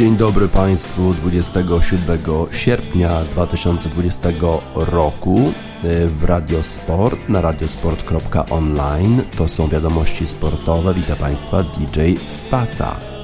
Dzień dobry Państwu 27 sierpnia 2020 roku w Radiosport na radiosport.online. To są wiadomości sportowe. Witam Państwa DJ Spaca.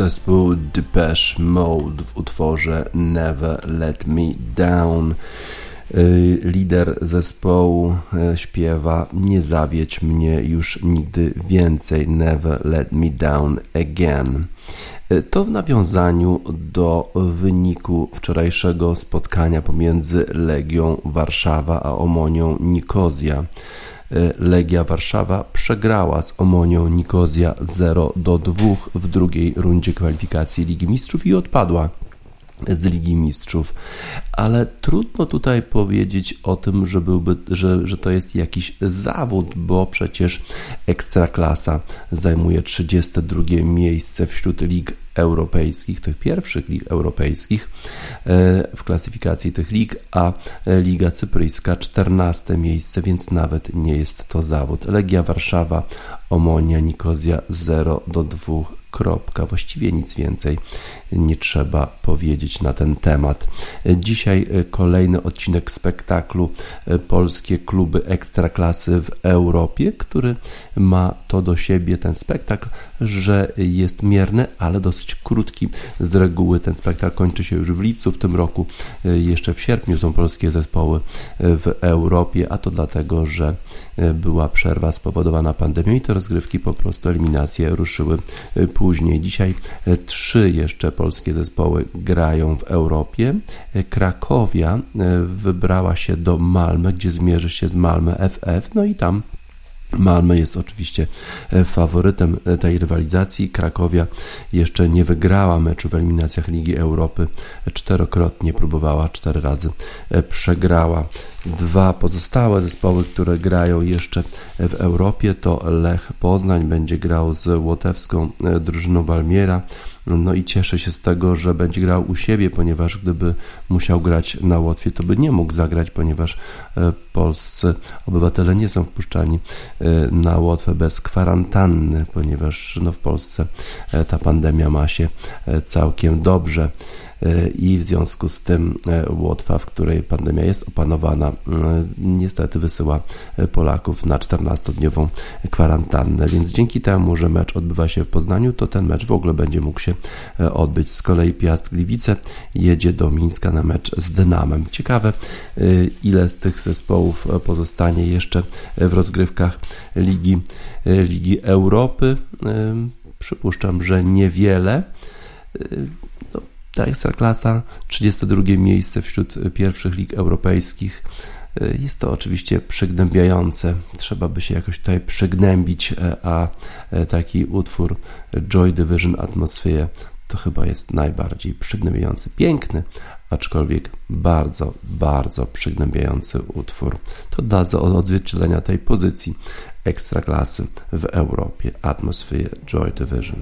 Zespół Depeche Mode w utworze Never Let Me Down. Y, lider zespołu y, śpiewa Nie zawiedź mnie już nigdy więcej, Never Let Me Down Again. Y, to w nawiązaniu do wyniku wczorajszego spotkania pomiędzy Legią Warszawa a Omonią Nikozja. Legia Warszawa przegrała z Omonią Nikozja 0 do 2 w drugiej rundzie kwalifikacji Ligi Mistrzów i odpadła z Ligi Mistrzów, ale trudno tutaj powiedzieć o tym, że, byłby, że, że to jest jakiś zawód, bo przecież Ekstraklasa zajmuje 32 miejsce wśród lig europejskich, tych pierwszych lig europejskich e, w klasyfikacji tych lig, a Liga Cypryjska 14 miejsce, więc nawet nie jest to zawód. Legia Warszawa, Omonia, Nikozja 0 do 2 Kropka. Właściwie nic więcej nie trzeba powiedzieć na ten temat. Dzisiaj kolejny odcinek spektaklu Polskie kluby ekstraklasy w Europie, który ma to do siebie ten spektakl, że jest mierny, ale dosyć krótki. Z reguły ten spektakl kończy się już w lipcu w tym roku. Jeszcze w sierpniu są polskie zespoły w Europie, a to dlatego, że była przerwa spowodowana pandemią i te rozgrywki po prostu eliminacje ruszyły później. Dzisiaj trzy jeszcze polskie zespoły grają w Europie. Krakowia wybrała się do Malmy, gdzie zmierzy się z Malmę FF, no i tam Malmö jest oczywiście e, faworytem e, tej rywalizacji. Krakowia jeszcze nie wygrała meczu w eliminacjach Ligi Europy. Czterokrotnie próbowała, cztery razy e, przegrała. Dwa pozostałe zespoły, które grają jeszcze w Europie to Lech Poznań będzie grał z łotewską drużyną Walmiera. No i cieszę się z tego, że będzie grał u siebie, ponieważ gdyby musiał grać na Łotwie, to by nie mógł zagrać, ponieważ e, polscy obywatele nie są wpuszczani e, na Łotwę bez kwarantanny, ponieważ no, w Polsce e, ta pandemia ma się całkiem dobrze i w związku z tym e, Łotwa, w której pandemia jest opanowana, e, niestety wysyła e, Polaków na 14-dniową kwarantannę, więc dzięki temu, że mecz odbywa się w Poznaniu, to ten mecz w ogóle będzie mógł się odbyć. Z kolei Piast Gliwice jedzie do Mińska na mecz z Dynamem. Ciekawe, ile z tych zespołów pozostanie jeszcze w rozgrywkach Ligi, Ligi Europy. Przypuszczam, że niewiele. Ta ekstraklasa, 32 miejsce wśród pierwszych lig europejskich. Jest to oczywiście przygnębiające. Trzeba by się jakoś tutaj przygnębić, a taki utwór Joy Division Atmosphere to chyba jest najbardziej przygnębiający. Piękny, aczkolwiek bardzo, bardzo przygnębiający utwór. To da za odzwierciedlenia tej pozycji ekstraklasy w Europie. Atmosphere Joy Division.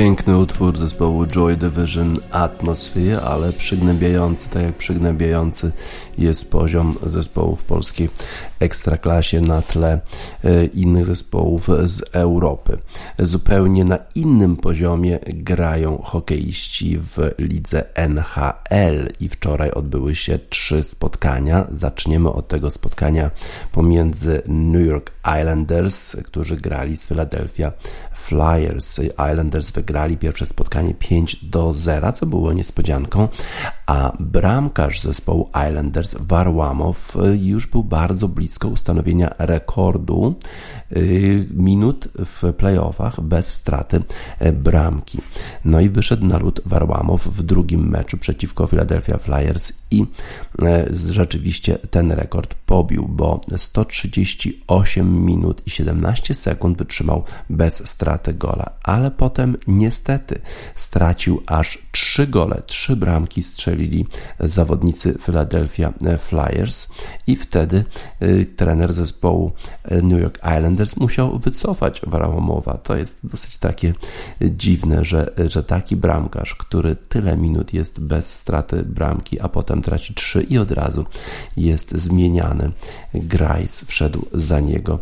Piękny utwór zespołu Joy Division Atmosphere, ale przygnębiający, tak jak przygnębiający jest poziom zespołów polskiej ekstraklasie na tle e, innych zespołów z Europy. Zupełnie na innym poziomie grają hokeiści w lidze NHL i wczoraj odbyły się trzy spotkania. Zaczniemy od tego spotkania pomiędzy New York Islanders, którzy grali z Philadelphia Flyers. Islanders wygrali pierwsze spotkanie 5 do 0, co było niespodzianką, a bramkarz zespołu Islanders Warłamow już był bardzo blisko ustanowienia rekordu y, minut w playoffach bez straty e, bramki. No i wyszedł na lód Warłamow w drugim meczu przeciwko Philadelphia Flyers i e, rzeczywiście ten rekord pobił, bo 138 minut i 17 sekund wytrzymał bez straty gola, ale potem niestety stracił aż 3 gole, 3 bramki strzelili zawodnicy Philadelphia Flyers i wtedy y, trener zespołu New York Islanders musiał wycofać Warałomowa. To jest dosyć takie dziwne, że, że taki bramkarz, który tyle minut jest bez straty bramki, a potem traci 3 i od razu jest zmieniany. Grice wszedł za niego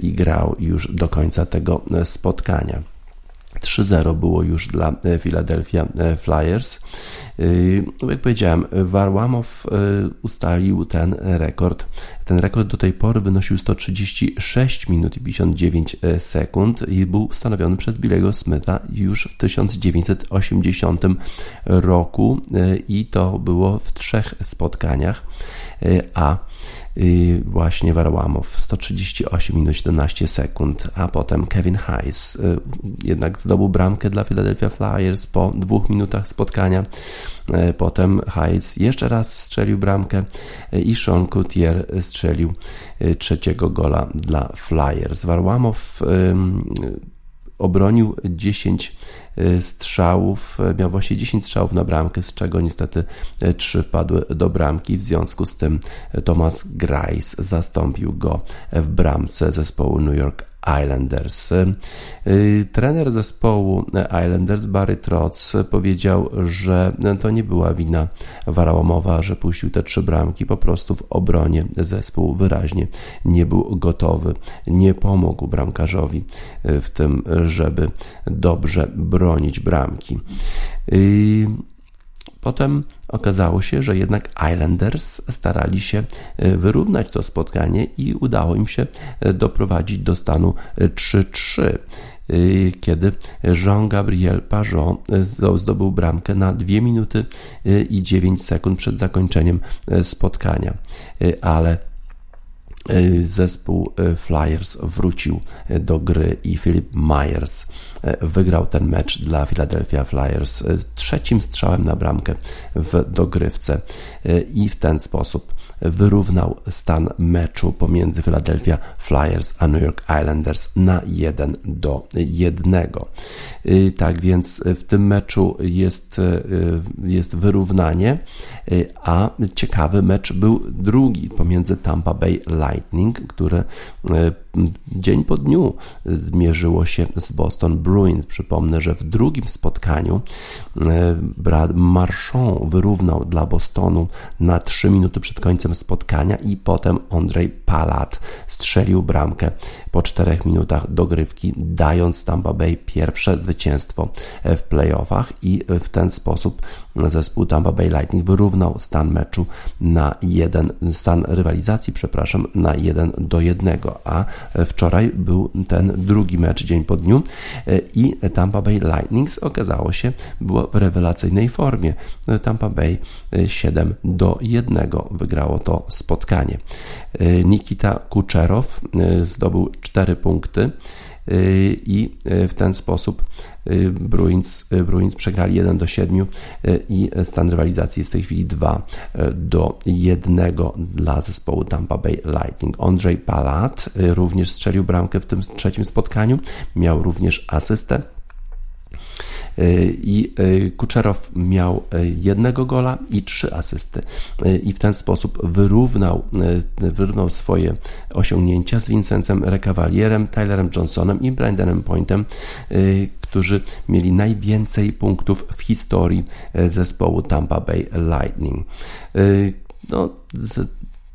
i grał już do końca tego spotkania. 3-0 było już dla e, Philadelphia e, Flyers. E, jak powiedziałem, Warłamow ustalił ten rekord. Ten rekord do tej pory wynosił 136 minut i 59 sekund i był ustanowiony przez Billego Smitha już w 1980 roku i to było w trzech spotkaniach, a właśnie Warłamow 138 minut 17 sekund, a potem Kevin Hayes y, jednak zdobył bramkę dla Philadelphia Flyers po dwóch minutach spotkania. Y, potem Hayes jeszcze raz strzelił bramkę y, i Sean Coutier strzelił trzeciego gola dla Flyers. Warłamow obronił 10 y, strzałów, e, miał właśnie 10 strzałów na bramkę, z czego niestety 3 e, wpadły do bramki. W związku z tym e, Thomas Grice zastąpił go w bramce zespołu New York Islanders. Y, trener zespołu Islanders Barry Trotz powiedział, że to nie była wina Warałomowa, że puścił te trzy bramki, po prostu w obronie zespół wyraźnie nie był gotowy, nie pomógł bramkarzowi w tym, żeby dobrze bronić bramki. Potem okazało się, że jednak Islanders starali się e, wyrównać to spotkanie i udało im się e, doprowadzić do stanu 3-3 e, kiedy Jean-Gabriel Pajon zdobył bramkę na 2 minuty i 9 sekund przed zakończeniem spotkania. Ale zespół Flyers wrócił do gry i Philip Myers wygrał ten mecz dla Philadelphia Flyers trzecim strzałem na bramkę w dogrywce i w ten sposób wyrównał stan meczu pomiędzy Philadelphia Flyers a New York Islanders na 1 do 1. Tak więc w tym meczu jest, jest wyrównanie, a ciekawy mecz był drugi pomiędzy Tampa Bay Lightning, który dzień po dniu zmierzyło się z Boston Bruins. Przypomnę, że w drugim spotkaniu Brad Marchand wyrównał dla Bostonu na 3 minuty przed końcem spotkania i potem Andrzej Palat strzelił bramkę po 4 minutach dogrywki, dając Tampa Bay pierwsze zwycięstwo w playoffach i w ten sposób zespół Tampa Bay Lightning wyrównał stan meczu na jeden, stan rywalizacji, przepraszam, na 1 do 1, a wczoraj był ten drugi mecz dzień po dniu i Tampa Bay Lightning okazało się było w rewelacyjnej formie. Tampa Bay 7 do 1 wygrało to spotkanie. Nikita Kuczerow zdobył 4 punkty i w ten sposób Bruins, Bruins przegrali 1 do 7 i stan rywalizacji jest w tej chwili 2 do 1 dla zespołu Tampa Bay Lightning. Andrzej Palat również strzelił bramkę w tym trzecim spotkaniu, miał również asystę i e, Kuczerow miał e, jednego gola i trzy asysty e, i w ten sposób wyrównał, wyrównał swoje osiągnięcia z Vincentem Recavalierem, Tylerem Johnsonem i Brandonem Pointem, którzy mieli najwięcej punktów w historii zespołu Tampa Bay Lightning. No,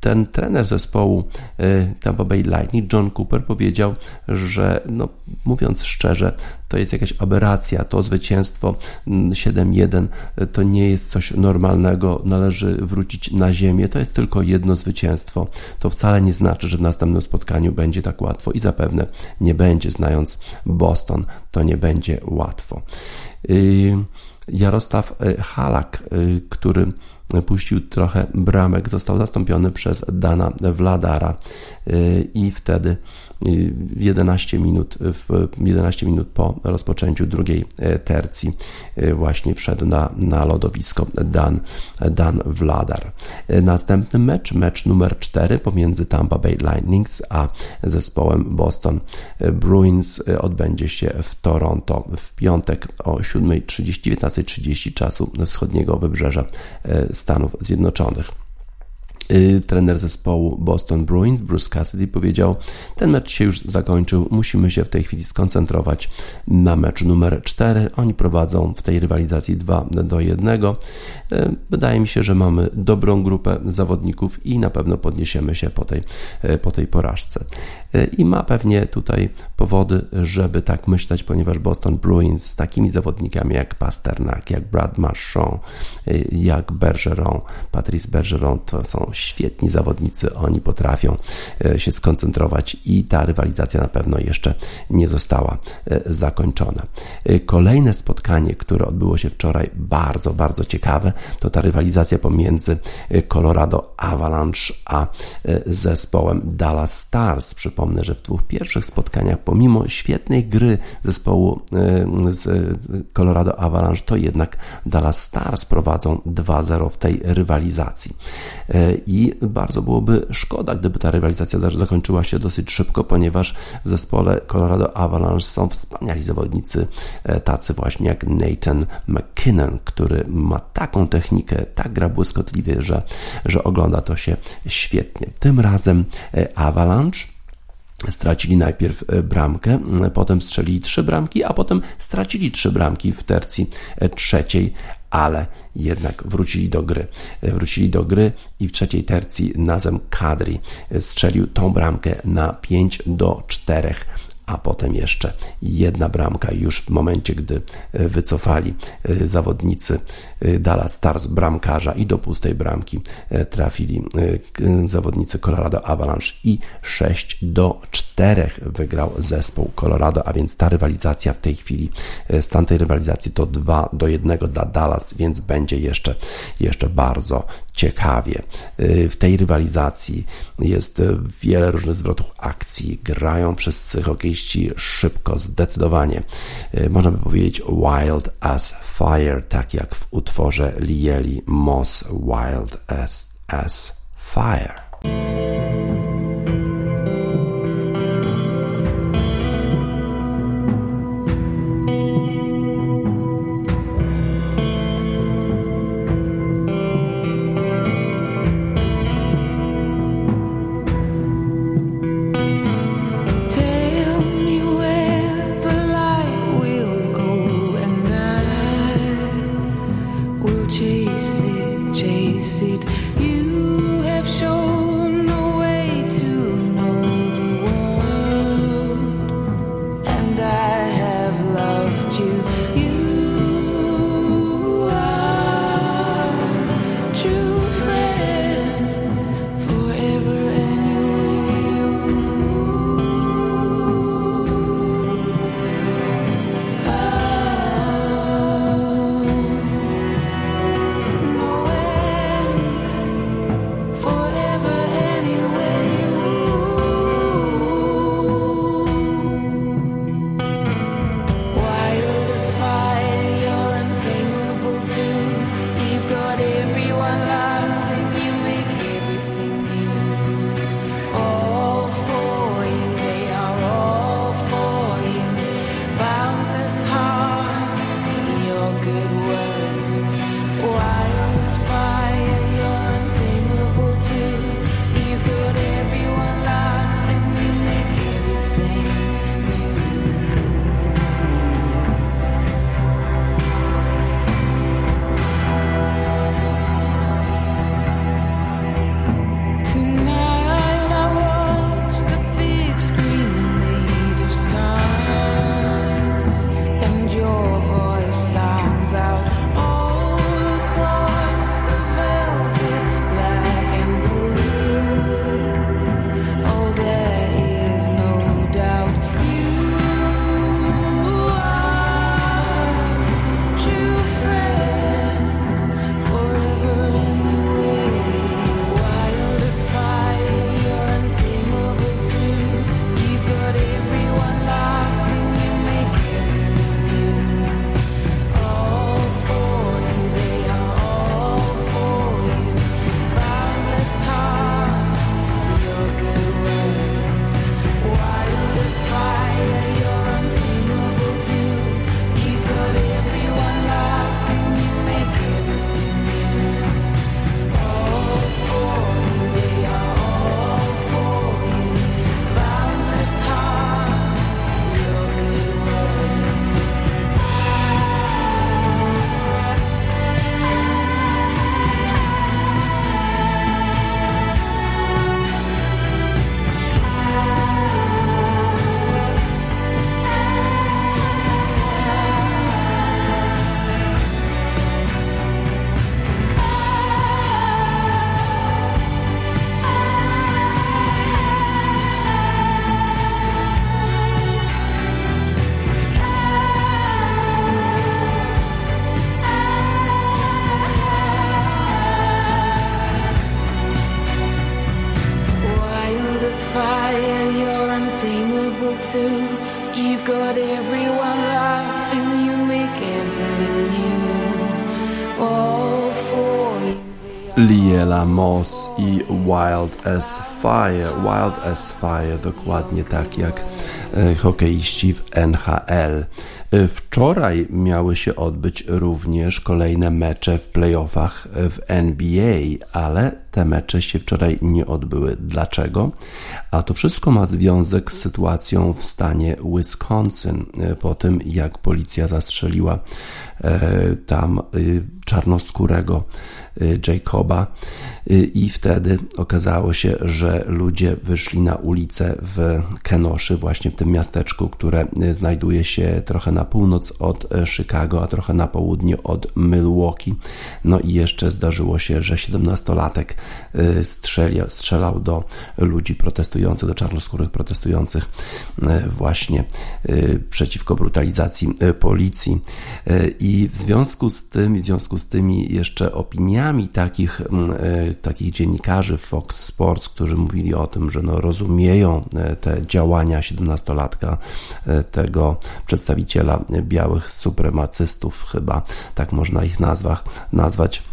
ten trener zespołu y, Tampa Bay Lightning, John Cooper, powiedział, że no, mówiąc szczerze, to jest jakaś aberracja. To zwycięstwo 7-1 mm, y, to nie jest coś normalnego, należy wrócić na ziemię. To jest tylko jedno zwycięstwo. To wcale nie znaczy, że w następnym spotkaniu będzie tak łatwo i zapewne nie będzie. Znając Boston, to nie będzie łatwo. Y, Jarosław Halak, który puścił trochę bramek, został zastąpiony przez Dana Wladara. Y, i wtedy 11 minut, 11 minut po rozpoczęciu drugiej e, tercji e, właśnie wszedł na, na lodowisko Dan, Dan Vladar. E, następny mecz, mecz numer 4 pomiędzy Tampa Bay Lightnings a zespołem Boston Bruins odbędzie się w Toronto w piątek o 7.30, 19.30 czasu wschodniego wybrzeża Stanów Zjednoczonych. Y, trener zespołu Boston Bruins, Bruce Cassidy, powiedział: Ten mecz się już zakończył, musimy się w tej chwili skoncentrować na meczu numer 4. Oni prowadzą w tej rywalizacji 2 do 1. Y, wydaje mi się, że mamy dobrą grupę zawodników i na pewno podniesiemy się po tej, y, po tej porażce. I ma pewnie tutaj powody, żeby tak myśleć, ponieważ Boston Bruins z takimi zawodnikami jak Pasternak, jak Brad Marchand, jak Bergeron, Patrice Bergeron to są świetni zawodnicy, oni potrafią e, się skoncentrować i ta rywalizacja na pewno jeszcze nie została e, zakończona. E, kolejne spotkanie, które odbyło się wczoraj, bardzo, bardzo ciekawe, to ta rywalizacja pomiędzy Colorado Avalanche a zespołem Dallas Stars. Przypomnę, że w dwóch pierwszych spotkaniach, pomimo świetnej gry zespołu z Colorado Avalanche, to jednak Dallas Stars prowadzą 2-0 w tej rywalizacji i bardzo byłoby szkoda, gdyby ta rywalizacja zakończyła się dosyć szybko, ponieważ w zespole Colorado Avalanche są wspaniali zawodnicy, e, tacy właśnie jak Nathan McKinnon, który ma taką technikę, tak gra błyskotliwie, że, że ogląda to się świetnie. Tym razem e, Avalanche stracili najpierw e, bramkę, potem strzelili trzy bramki, a potem stracili trzy bramki w tercji trzeciej, ale jednak wrócili do gry. Wrócili do gry i w trzeciej tercji Nazem Kadri strzelił tą bramkę na 5 do 4 a potem jeszcze jedna bramka. Już w momencie, gdy wycofali e, zawodnicy e, Dallas Stars bramkarza i do pustej bramki e, trafili zawodnicy Colorado Avalanche i 6 do 4 wygrał zespół Colorado, a więc ta rywalizacja w tej chwili, stan tej rywalizacji to 2 do 1 dla Dallas, więc będzie jeszcze, jeszcze bardzo ciekawie. W tej rywalizacji jest wiele różnych zwrotów akcji, grają wszyscy hokejiści szybko, zdecydowanie. Można by powiedzieć wild as fire, tak jak w utworze Lieli Moss Wild as, as Fire. Moss i Wild as Fire. Wild as Fire, dokładnie tak jak e, hokeiści w NHL. E, Wczoraj miały się odbyć również kolejne mecze w playoffach w NBA, ale te mecze się wczoraj nie odbyły. Dlaczego? A to wszystko ma związek z sytuacją w stanie Wisconsin e, po tym, jak policja zastrzeliła e, tam czarnoskórego Jacoba i wtedy okazało się, że ludzie wyszli na ulicę w Kenoszy, właśnie w tym miasteczku, które znajduje się trochę na północ od Chicago, a trochę na południe od Milwaukee. No i jeszcze zdarzyło się, że 17-latek strzelał, strzelał do ludzi protestujących, do czarnoskórych protestujących właśnie przeciwko brutalizacji policji. I w związku z tym, w związku z tymi jeszcze opiniami takich, takich dziennikarzy Fox Sports, którzy mówili o tym, że no rozumieją te działania 17-latka, tego przedstawiciela białych supremacystów, chyba tak można ich nazwać, nazwać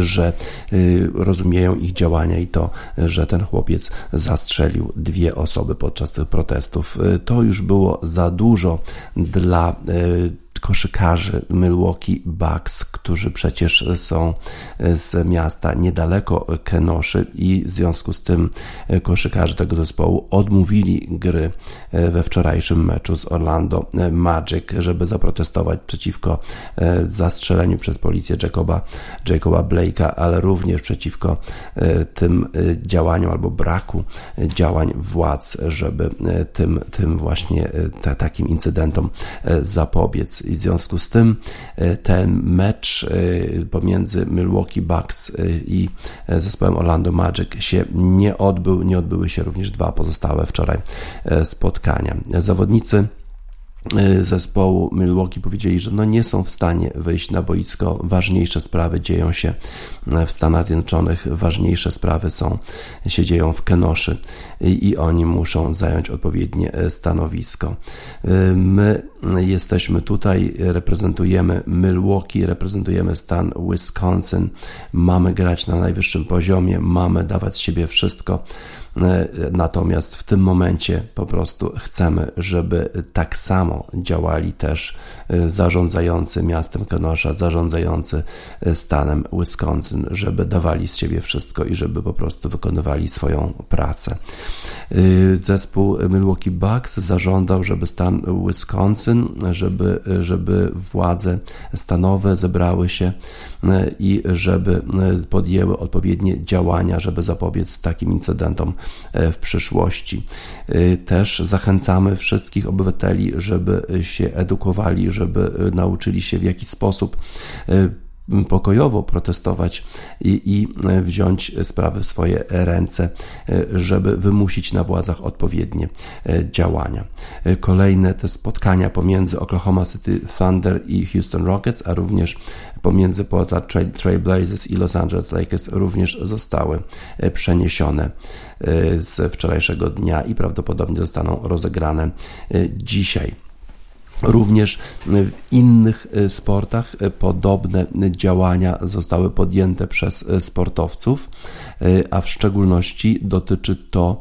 że y, rozumieją ich działania i to, że ten chłopiec zastrzelił dwie osoby podczas tych protestów. Y, to już było za dużo dla y, koszykarzy Milwaukee Bucks, którzy przecież są z miasta niedaleko Kenoszy i w związku z tym koszykarze tego zespołu odmówili gry we wczorajszym meczu z Orlando Magic, żeby zaprotestować przeciwko zastrzeleniu przez policję Jacoba, Jacoba Blake'a, ale również przeciwko tym działaniom albo braku działań władz, żeby tym, tym właśnie takim incydentom zapobiec i w związku z tym e, ten mecz e, pomiędzy Milwaukee Bucks e, i zespołem Orlando Magic się nie odbył, nie odbyły się również dwa pozostałe wczoraj spotkania. Zawodnicy zespołu Milwaukee powiedzieli, że no nie są w stanie wyjść na boisko. Ważniejsze sprawy dzieją się w Stanach Zjednoczonych, ważniejsze sprawy są, się dzieją w Kenoszy i, i oni muszą zająć odpowiednie e, stanowisko. My jesteśmy tutaj, reprezentujemy Milwaukee, reprezentujemy stan Wisconsin, mamy grać na najwyższym poziomie, mamy dawać z siebie wszystko E, natomiast w tym momencie po prostu chcemy, żeby tak samo działali też e, zarządzający miastem Kenosha, zarządzający e, stanem Wisconsin, żeby dawali z siebie wszystko i żeby po prostu wykonywali swoją pracę. Zespół Milwaukee Bucks zażądał, żeby stan Wisconsin, żeby, żeby władze stanowe zebrały się i żeby podjęły odpowiednie działania, żeby zapobiec takim incydentom w przyszłości. Też zachęcamy wszystkich obywateli, żeby się edukowali, żeby nauczyli się w jaki sposób pokojowo protestować i, i, wziąć sprawy w swoje ręce, żeby wymusić na władzach odpowiednie działania. Kolejne te spotkania pomiędzy Oklahoma City Thunder i Houston Rockets, a również pomiędzy Portland Trail Blazers i Los Angeles Lakers również zostały przeniesione z wczorajszego dnia i prawdopodobnie zostaną rozegrane dzisiaj. Również w innych y, sportach podobne działania zostały podjęte przez sportowców, a w szczególności dotyczy to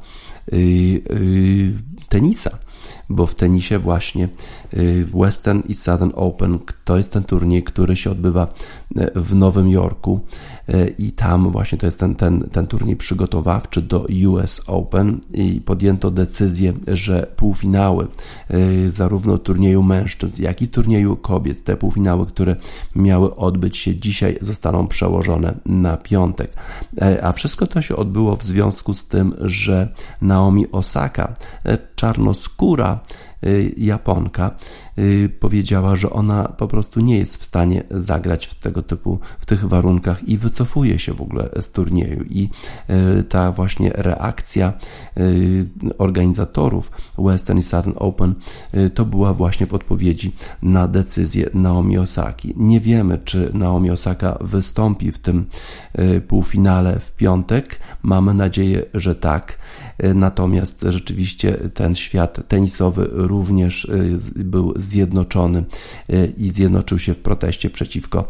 tenisa bo w tenisie właśnie Western i Southern Open to jest ten turniej, który się odbywa y, w Nowym Jorku y, i tam właśnie to jest ten, ten, ten turniej przygotowawczy do US Open i podjęto decyzję, że półfinały zarówno turnieju mężczyzn, jak i turnieju kobiet, te półfinały, które miały odbyć się dzisiaj, zostaną przełożone na piątek. A wszystko to się odbyło w związku z tym, że Naomi Osaka, czarnoskóra, Japonka, powiedziała, że ona po prostu nie jest w stanie zagrać w tego typu, w tych warunkach i wycofuje się w ogóle z turnieju. I ta właśnie reakcja organizatorów Western i Southern Open to była właśnie w odpowiedzi na decyzję Naomi Osaki. Nie wiemy, czy Naomi Osaka wystąpi w tym półfinale w piątek. Mamy nadzieję, że tak. Natomiast rzeczywiście ten świat tenisowy również był zjednoczony i zjednoczył się w proteście przeciwko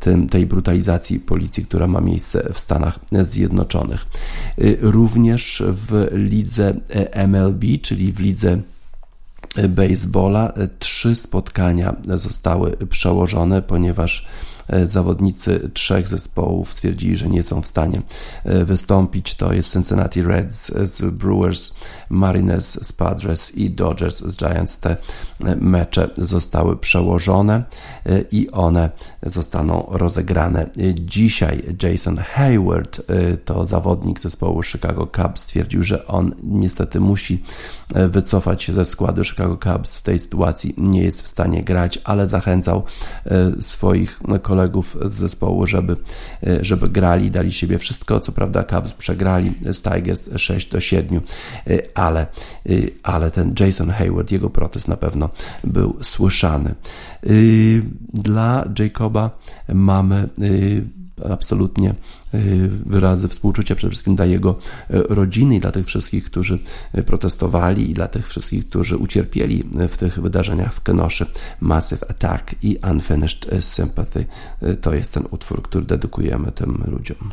tym, tej brutalizacji policji, która ma miejsce w Stanach Zjednoczonych. Również w lidze MLB, czyli w lidze baseballa, trzy spotkania zostały przełożone, ponieważ zawodnicy trzech zespołów stwierdzili, że nie są w stanie e, wystąpić. To jest Cincinnati Reds z Brewers, Mariners z Padres i Dodgers z Giants. Te e, mecze zostały przełożone i one zostaną rozegrane dzisiaj. Jason Hayward to zawodnik zespołu Chicago Cubs stwierdził, że on niestety musi wycofać się ze składu Chicago Cubs w tej sytuacji nie jest w stanie grać, ale zachęcał swoich kolegów kolegów z zespołu, żeby, e, żeby grali, dali siebie wszystko. Co prawda Cubs przegrali z Tigers 6 do 7, e, ale, e, ale ten Jason Hayward, jego protest na pewno był słyszany. Dla Jacoba mamy absolutnie y, wyrazy współczucia przede wszystkim dla jego y, rodziny i dla tych wszystkich, którzy y, protestowali i dla tych wszystkich, którzy ucierpieli w tych wydarzeniach w Kenoszy. Massive Attack i Unfinished Sympathy to jest ten utwór, który dedykujemy tym ludziom.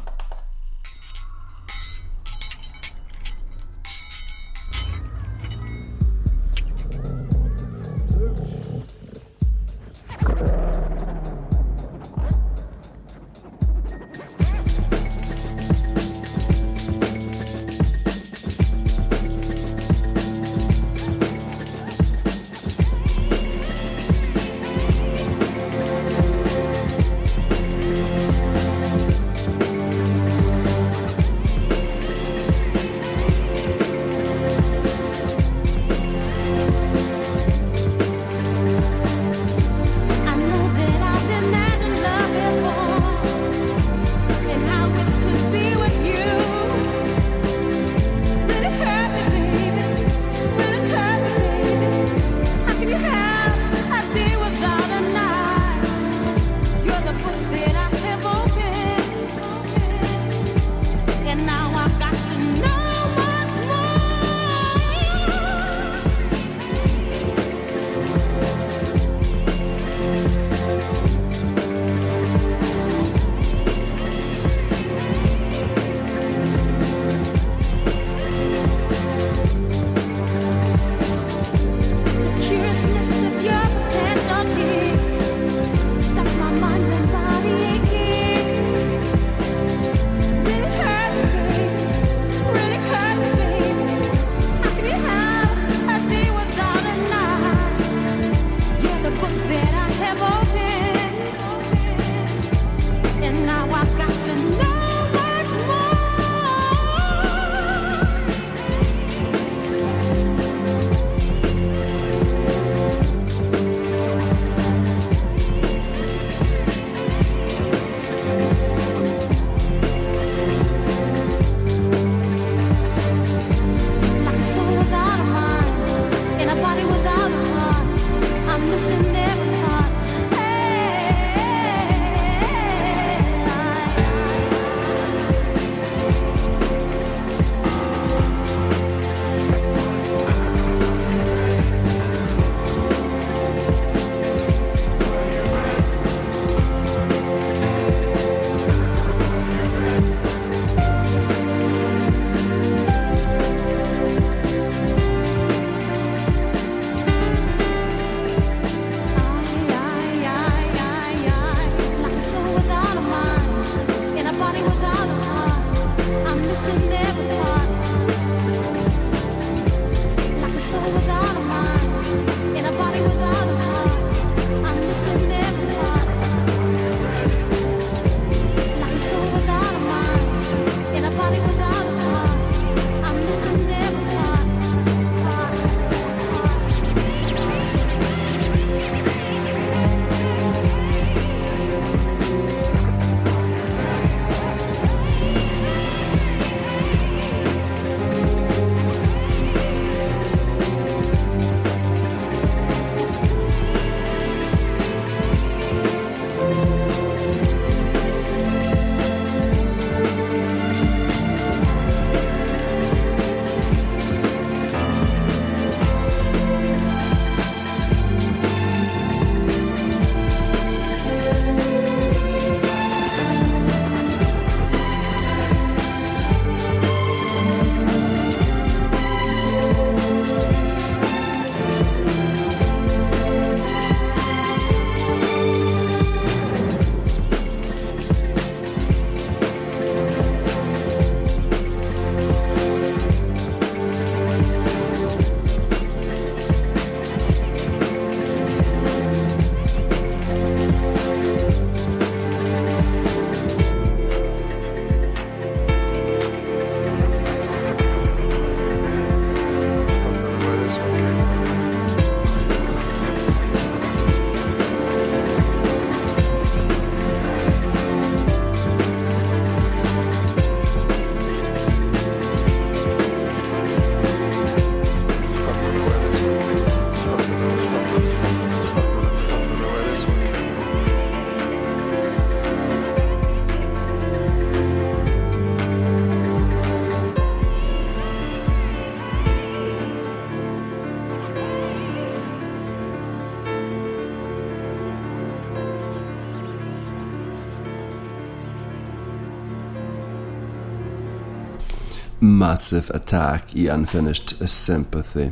Massive Attack i Unfinished Sympathy.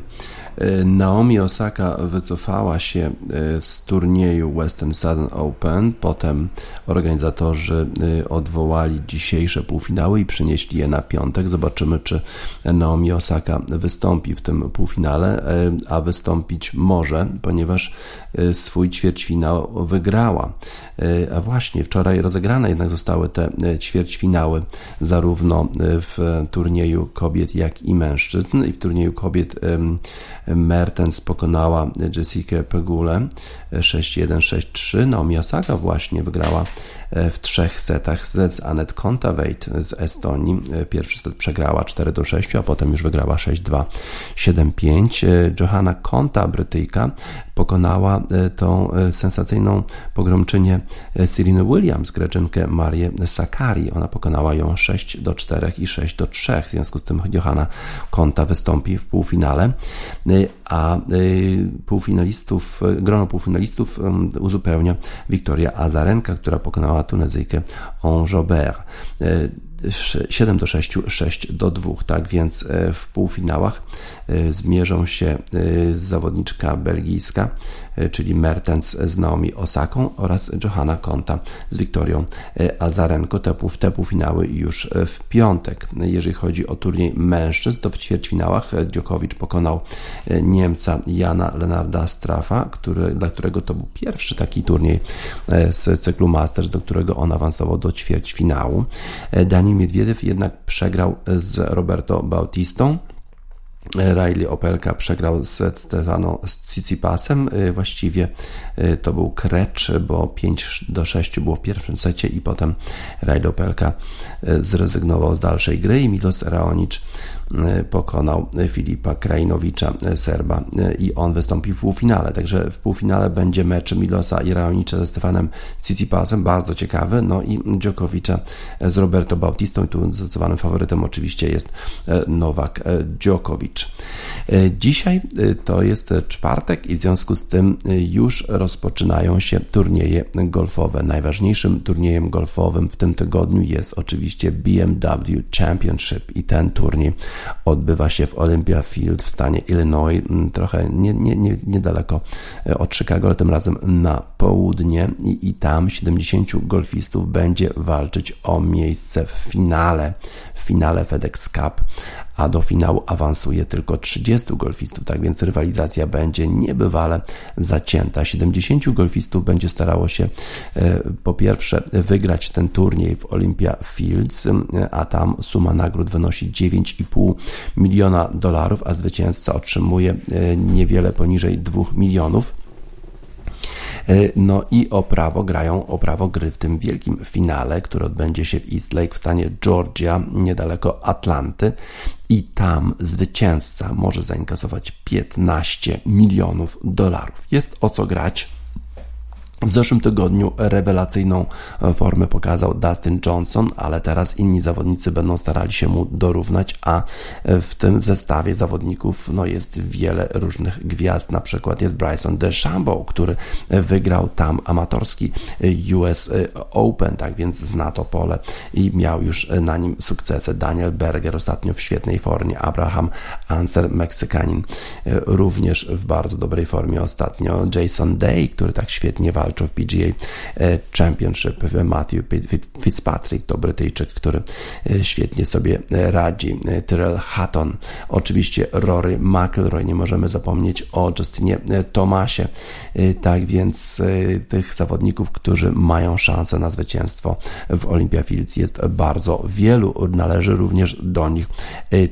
Naomi Osaka wycofała się e, z turnieju Western Southern Open. Potem organizatorzy e, odwołali dzisiejsze półfinały i przenieśli je na piątek. Zobaczymy, czy Naomi Osaka wystąpi w tym półfinale, e, a wystąpić może, ponieważ swój ćwierćfinał wygrała. A właśnie wczoraj rozegrane jednak zostały te ćwierćfinały zarówno w turnieju kobiet, jak i mężczyzn. I w turnieju kobiet Mertens pokonała Jessica Pegule 6-1, 6-3. Naomi Osaka właśnie wygrała w trzech setach z Anet Kontaveit z Estonii. E, pierwszy set przegrała 4 do 6, a potem już wygrała 6-2, 7-5. E, Johanna Konta, Brytyjka, pokonała tą sensacyjną pogromczynię Serena Williams, greczynkę Marię Sakari. Ona pokonała ją 6 do 4 i 6 do 3. W związku z tym Johanna Konta wystąpi w półfinale, a półfinalistów, grono półfinalistów uzupełnia Wiktoria Azarenka, która pokonała Tunezyjkę Jobert. 7 do 6, 6 do 2, tak więc e, w półfinałach e, zmierzą się e, zawodniczka belgijska, czyli Mertens z Naomi Osaką oraz Johanna Konta z Wiktorią Azarenko. Te, te półfinały już w piątek. Jeżeli chodzi o turniej mężczyzn, to w ćwierćfinałach Dziokowicz pokonał Niemca Jana Lenarda Strafa, który, dla którego to był pierwszy taki turniej z cyklu Masters, do którego on awansował do ćwierćfinału. Daniel Miedwiediew jednak przegrał z Roberto Bautistą. Riley Opelka przegrał z Stefano Tsitsipasem. Właściwie y, to był krecz, bo 5 do 6 było w pierwszym secie i potem Riley Opelka y, zrezygnował z dalszej gry i Milos Raonic y, pokonał Filipa Krajinowicza, Serba i on wystąpił w półfinale. Także w półfinale będzie mecz Milosa i Raonicza ze Stefanem Tsitsipasem, bardzo ciekawy, no i Djokovicza z Roberto Bautistą i tu zdecydowanym faworytem oczywiście jest Nowak Djokovic. E, dzisiaj e, to jest czwartek i w związku z tym e, już rozpoczynają się turnieje golfowe. Najważniejszym turniejem golfowym w tym tygodniu jest oczywiście BMW Championship i ten turniej odbywa się w Olympia Field w stanie Illinois, trochę nie, nie, nie, niedaleko od Chicago, ale tym razem na południe i, i tam 70 golfistów będzie walczyć o miejsce w finale, w finale FedEx Cup, a do finału awansuje tylko 30 golfistów, tak więc rywalizacja będzie niebywale zacięta. 70 golfistów będzie starało się e, po pierwsze wygrać ten turniej w Olympia Fields, a tam suma nagród wynosi 9,5 miliona dolarów, a zwycięzca otrzymuje e, niewiele poniżej 2 milionów. E, no i o prawo grają o prawo gry w tym wielkim finale, który odbędzie się w East Lake w stanie Georgia, niedaleko Atlanty. I tam zwycięzca może zainkasować 15 milionów dolarów. Jest o co grać. W zeszłym tygodniu rewelacyjną formę pokazał Dustin Johnson, ale teraz inni zawodnicy będą starali się mu dorównać, a w tym zestawie zawodników no, jest wiele różnych gwiazd. Na przykład jest Bryson DeChambeau, który wygrał tam amatorski US Open, tak więc zna to pole i miał już na nim sukcesy. Daniel Berger ostatnio w świetnej formie, Abraham Anser, Meksykanin również w bardzo dobrej formie ostatnio, Jason Day, który tak świetnie walczy walczył w PGA e, Championship. Matthew Fitzpatrick to Brytyjczyk, który e, świetnie sobie e, radzi. Tyrell Hatton, oczywiście Rory McIlroy, nie możemy zapomnieć o Justinie Tomasie. Tak więc tych zawodników, którzy mają szansę na zwycięstwo w Olympia Fields jest bardzo wielu. Należy również do nich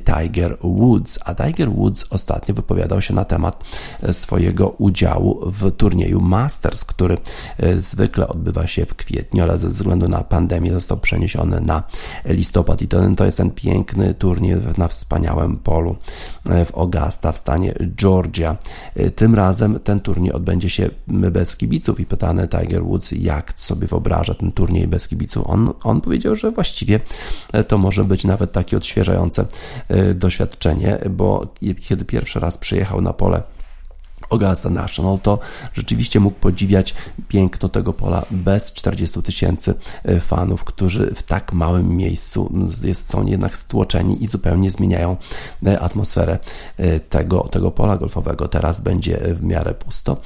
Tiger Woods, a Tiger Woods ostatnio wypowiadał się na temat swojego udziału w turnieju Masters, który E, zwykle odbywa się w kwietniu, ale ze względu na pandemię został przeniesiony na listopad i to, to jest ten piękny turniej na wspaniałym polu e, w Augusta w stanie Georgia. E, tym razem ten turniej odbędzie się bez kibiców i pytany Tiger Woods, jak sobie wyobraża ten turniej bez kibiców. On, on powiedział, że właściwie to może być nawet takie odświeżające doświadczenie, bo kiedy pierwszy raz przyjechał na pole Augusta National, to rzeczywiście mógł podziwiać piękno tego pola bez 40 tysięcy e, fanów, którzy w tak małym miejscu jest, są jednak stłoczeni i zupełnie zmieniają e, atmosferę e, tego, tego pola golfowego. Teraz będzie w miarę pusto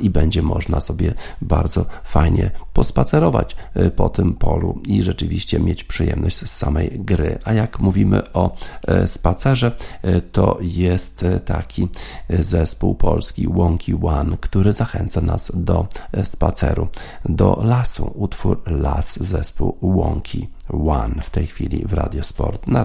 i będzie można sobie bardzo fajnie pospacerować po tym polu i rzeczywiście mieć przyjemność z samej gry. A jak mówimy o spacerze, to jest taki zespół polski Wonky One, który zachęca nas do spaceru, do lasu. Utwór Las, zespół Wonky One w tej chwili w Radiosport na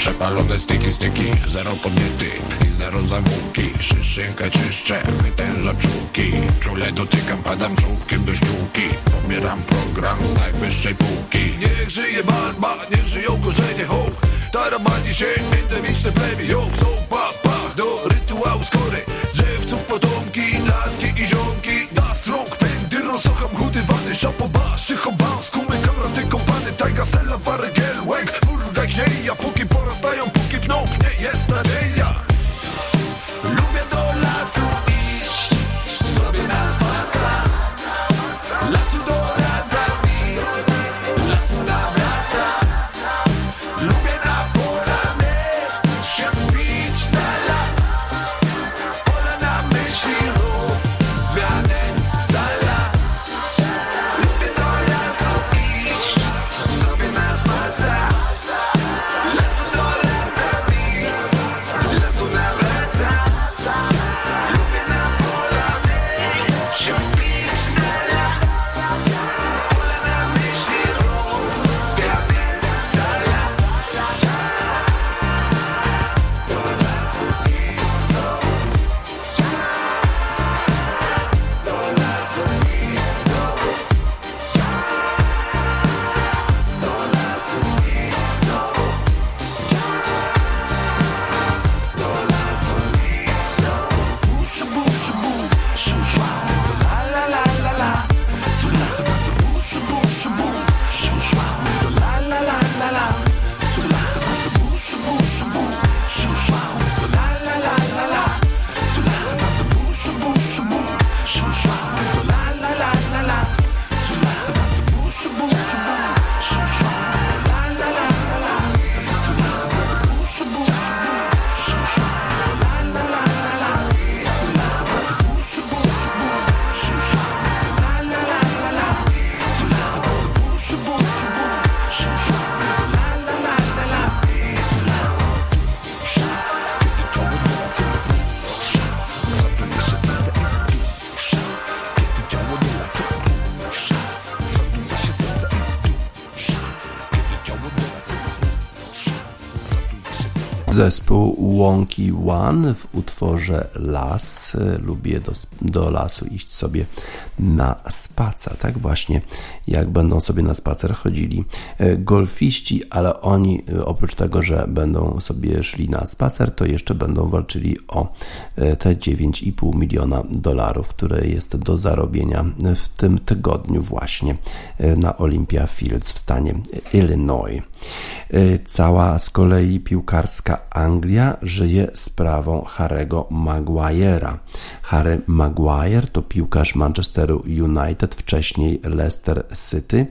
Przepalone styki, styki, zero podnietych i zero zawółki Szyszynkę czyszczę, wytężam czułki. Czule dotykam, padam czułkiem do ściółki. Pobieram program z najwyższej półki. Niech żyje barba, niech żyją korzenie hołk. Tarabani się endemiczne plemię Jąk, pa, pach do rytuału skory. Drzewców potomki, laski i ziomki. Nas rąk pędy, rosocham chudy wany. Szapoba, szychoba, Wonky One w utworze Las. Lubię do, do lasu iść sobie na spacer. Tak właśnie jak będą sobie na spacer chodzili e, golfiści, ale oni e, oprócz tego, że będą sobie szli na spacer, to jeszcze będą walczyli o te 9,5 miliona dolarów, które jest do zarobienia w tym tygodniu właśnie na Olympia Fields w stanie Illinois. Cała z kolei piłkarska Anglia żyje sprawą Harego Maguire'a. Harry Maguire to piłkarz Manchesteru United, wcześniej Leicester City.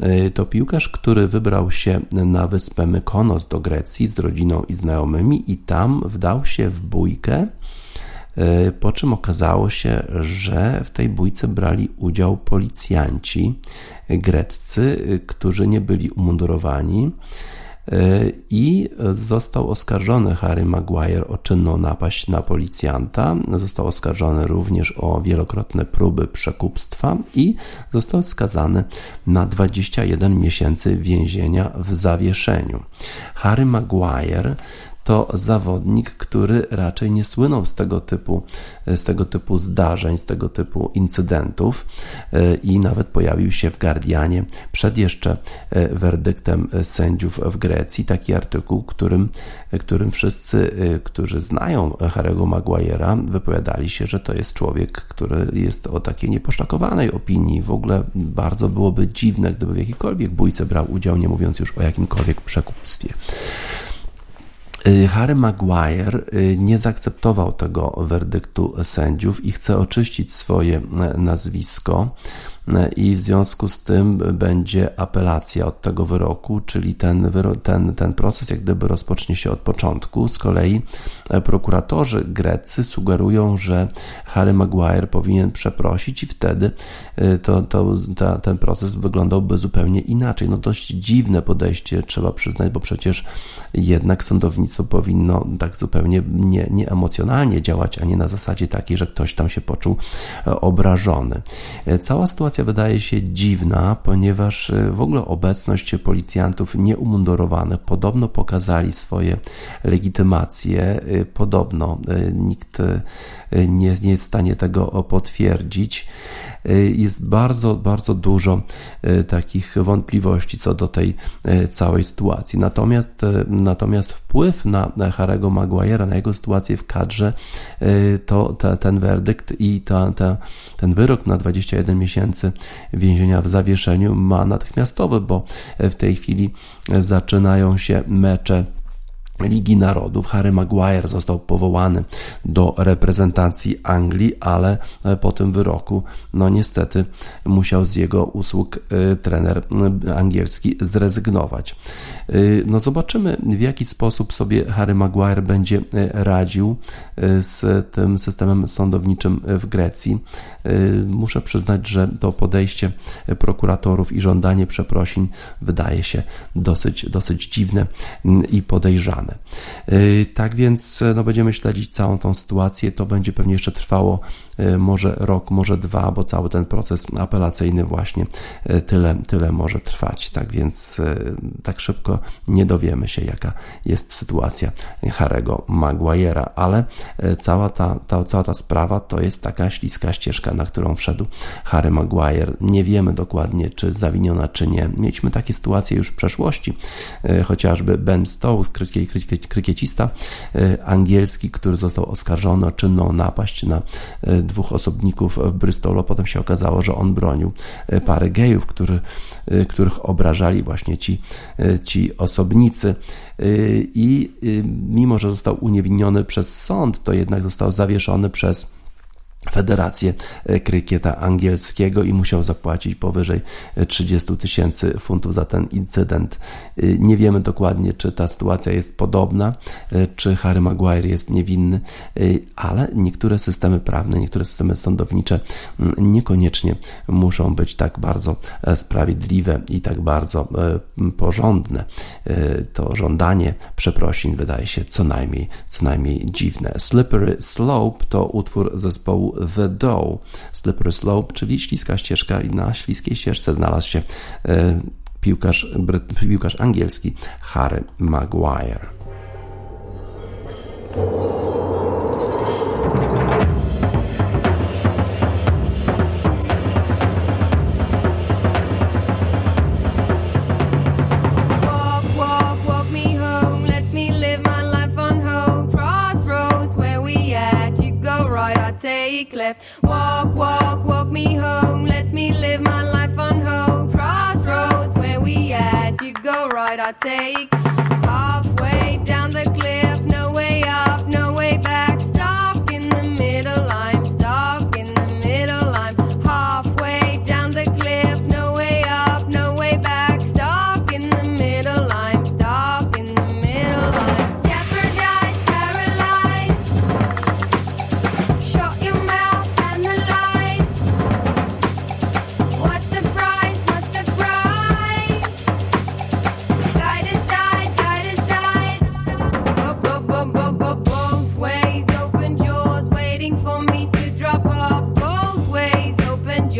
E, to piłkarz, który wybrał się na wyspę Mykonos do Grecji z rodziną i znajomymi i tam wdał się w bójkę, po czym okazało się, że w tej bójce brali udział policjanci greccy, e, którzy nie byli umundurowani. E, i został oskarżony Harry Maguire o czynną napaść na policjanta. Został oskarżony również o wielokrotne próby przekupstwa i został skazany na 21 miesięcy więzienia w zawieszeniu. Harry Maguire to zawodnik, który raczej nie słynął z tego typu, z tego typu zdarzeń, z tego typu incydentów e, i nawet pojawił się w Guardianie przed jeszcze e, werdyktem sędziów w Grecji taki artykuł, którym, którym wszyscy, e, którzy znają Harry'ego Maguire'a, wypowiadali się, że to jest człowiek, który jest o takiej nieposzlakowanej opinii. W ogóle bardzo byłoby dziwne, gdyby w jakiejkolwiek bójce brał udział, nie mówiąc już o jakimkolwiek przekupstwie. Y, Harry Maguire y, nie zaakceptował tego werdyktu sędziów i chce oczyścić swoje e, nazwisko i w związku z tym będzie apelacja od tego wyroku, czyli ten, ten, ten proces jak gdyby rozpocznie się od początku. Z kolei e, prokuratorzy greccy sugerują, że Harry Maguire powinien przeprosić i wtedy e, to, to, ta, ten proces wyglądałby zupełnie inaczej. No dość dziwne podejście, trzeba przyznać, bo przecież jednak sądownictwo powinno tak zupełnie nie, nieemocjonalnie działać, a nie na zasadzie takiej, że ktoś tam się poczuł e, obrażony. Cała sytuacja sytuacja wydaje się dziwna, ponieważ e, w ogóle obecność policjantów nieumundurowanych podobno pokazali swoje legitymacje. E, podobno e, nikt nie, nie jest w stanie tego potwierdzić. Y, jest bardzo, bardzo dużo y, takich wątpliwości co do tej y, całej sytuacji. Natomiast, natomiast wpływ na Harego Maguire'a, na jego sytuację w kadrze, to ta, ten werdykt i ta, ta, ten wyrok na 21 miesięcy więzienia w zawieszeniu ma natychmiastowy, bo w tej chwili zaczynają się mecze Ligi Narodów. Harry Maguire został powołany do reprezentacji Anglii, ale e, po tym wyroku, no niestety, musiał z jego usług e, trener e, angielski zrezygnować. No zobaczymy, w jaki sposób sobie Harry Maguire będzie radził z tym systemem sądowniczym w Grecji. Muszę przyznać, że to podejście prokuratorów i żądanie przeprosin wydaje się dosyć, dosyć dziwne i podejrzane. Y, tak więc no, będziemy śledzić całą tą sytuację. To będzie pewnie jeszcze trwało może rok, może dwa, bo cały ten proces apelacyjny właśnie y, tyle, tyle może trwać. Tak więc tak szybko nie dowiemy się, jaka jest sytuacja Harego Maguire'a, ale cała ta, ta, cała ta sprawa to jest taka śliska ścieżka, na którą wszedł Harry Maguire. Nie wiemy dokładnie, czy zawiniona, czy nie. Mieliśmy takie sytuacje już w przeszłości, chociażby Ben Stokes, krytyki krykiecista e, angielski, który został oskarżony o czynną napaść na e, dwóch osobników w Bristolu. Potem się okazało, że on bronił e, parę gejów, który, których obrażali właśnie ci, ci osobnicy. I mimo, że został uniewinniony przez sąd, to jednak został zawieszony przez Federację e, Krykieta Angielskiego i musiał zapłacić powyżej 30 e, tysięcy funtów za ten incydent. E, nie wiemy dokładnie, czy ta sytuacja jest podobna, czy Harry Maguire jest niewinny, ale niektóre systemy prawne, niektóre systemy sądownicze niekoniecznie muszą być tak bardzo sprawiedliwe i tak bardzo porządne. To żądanie przeprosin wydaje się co najmniej, co najmniej dziwne. Slippery Slope to utwór zespołu The Dow, Slippery Slope, czyli śliska ścieżka i na śliskiej ścieżce znalazł się e, piłkarz, piłkarz angielski Harry Maguire. Left. Walk, walk, walk me home. Let me live my life on hold. Crossroads, where we at? You go right, I take halfway down the cliff. No way up, no way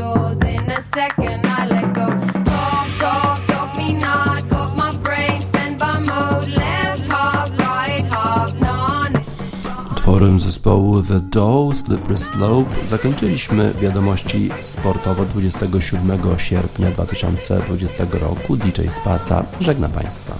jaws. In a second, I let go. Talk, talk, talk me not. My brain, standby mode. Left half, right half, none. Utworem zespołu The Doe, Slippery Slope zakończyliśmy wiadomości sportowo 27 sierpnia 2020 roku. DJ Spaca żegna Państwa.